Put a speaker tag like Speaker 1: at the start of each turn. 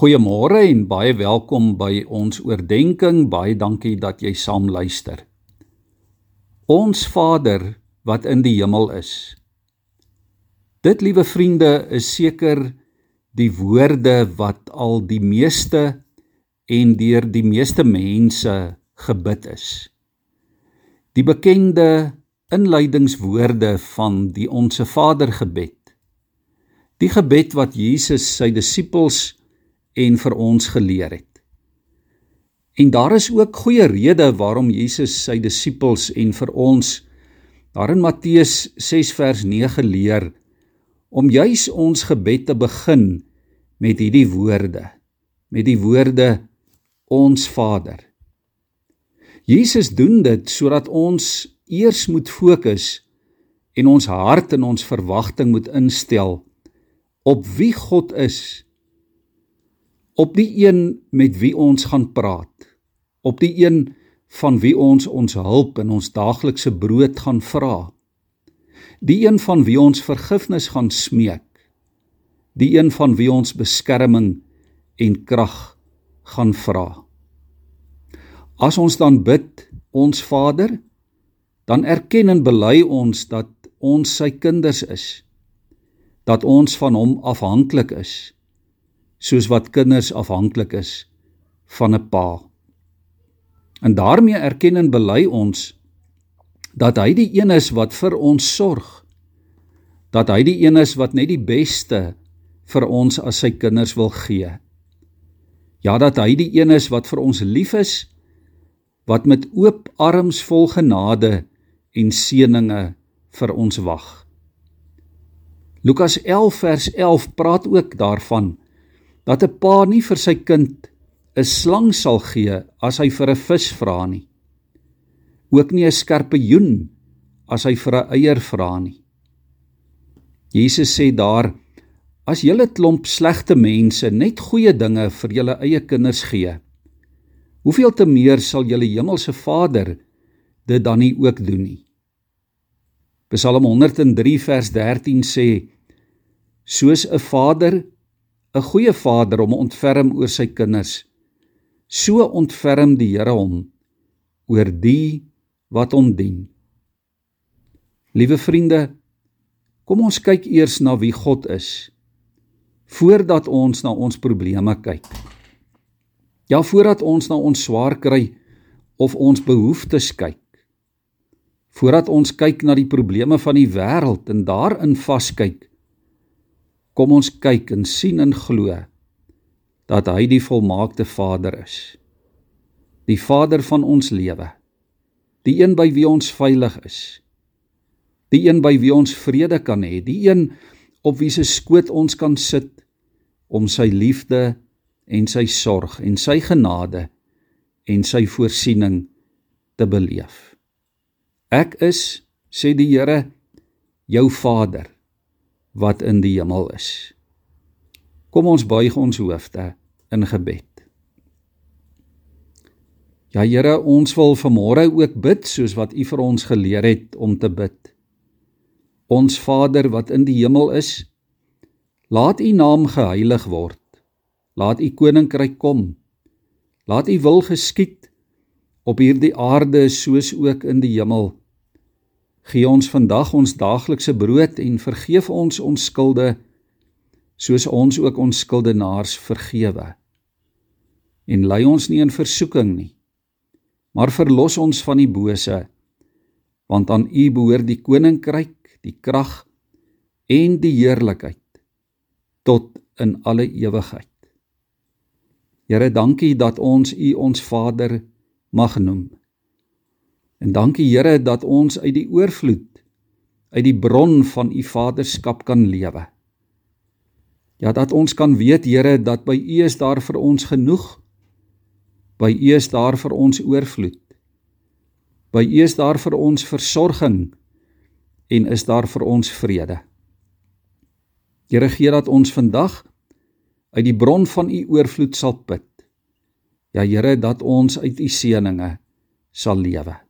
Speaker 1: Goeiemôre en baie welkom by ons oordeenking. Baie dankie dat jy saam luister. Ons Vader wat in die hemel is. Dit liewe vriende is seker die woorde wat al die meeste en deur die meeste mense gebid is. Die bekende inleidingswoorde van die Onse Vader gebed. Die gebed wat Jesus sy disippels en vir ons geleer het. En daar is ook goeie rede waarom Jesus sy disippels en vir ons daar in Matteus 6 vers 9 leer om juis ons gebed te begin met hierdie woorde met die woorde ons Vader. Jesus doen dit sodat ons eers moet fokus en ons hart en ons verwagting moet instel op wie God is op die een met wie ons gaan praat op die een van wie ons ons hulp en ons daaglikse brood gaan vra die een van wie ons vergifnis gaan smeek die een van wie ons beskerming en krag gaan vra. As ons dan bid ons Vader dan erken en bely ons dat ons sy kinders is dat ons van hom afhanklik is soos wat kinders afhanklik is van 'n pa. En daarmee erken en bely ons dat hy die een is wat vir ons sorg. Dat hy die een is wat net die beste vir ons as sy kinders wil gee. Ja, dat hy die een is wat vir ons lief is, wat met oop arms vol genade en seëninge vir ons wag. Lukas 11 vers 11 praat ook daarvan dat 'n pa nie vir sy kind 'n slang sal gee as hy vir 'n vis vra nie. Ook nie 'n skorpioen as hy vir 'n eier vra nie. Jesus sê daar: As julle klomp slegte mense net goeie dinge vir julle eie kinders gee, hoeveel te meer sal julle hemelse Vader dit dan nie ook doen nie. Psalm 103 vers 13 sê: Soos 'n vader 'n goeie vader om ontferm oor sy kinders. So ontferm die Here hom oor die wat hom dien. Liewe vriende, kom ons kyk eers na wie God is voordat ons na ons probleme kyk. Ja, voordat ons na ons swaar kry of ons behoeftes kyk. Voordat ons kyk na die probleme van die wêreld en daarin vaskyk, Kom ons kyk en sien en glo dat hy die volmaakte Vader is. Die Vader van ons lewe. Die een by wie ons veilig is. Die een by wie ons vrede kan hê, die een op wie se skoot ons kan sit om sy liefde en sy sorg en sy genade en sy voorsiening te beleef. Ek is, sê die Here, jou Vader wat in die hemel is. Kom ons buig ons hoofde in gebed. Ja Here, ons wil vanmôre ook bid soos wat U vir ons geleer het om te bid. Ons Vader wat in die hemel is, laat U naam geheilig word. Laat U koninkryk kom. Laat U wil geskied op hierdie aarde soos ook in die hemel. Gee ons vandag ons daaglikse brood en vergeef ons ons skulde soos ons ook ons skuldenaars vergewe. En lei ons nie in versoeking nie, maar verlos ons van die bose, want aan U behoort die koninkryk, die krag en die heerlikheid tot in alle ewigheid. Here, dankie dat ons U ons Vader mag noem. En dankie Here dat ons uit die oorvloed uit die bron van u vaderskap kan lewe. Ja dat ons kan weet Here dat by u is daar vir ons genoeg. By u is daar vir ons oorvloed. By u is daar vir ons versorging en is daar vir ons vrede. Here gee dat ons vandag uit die bron van u oorvloed sal put. Ja Here dat ons uit u seëninge sal lewe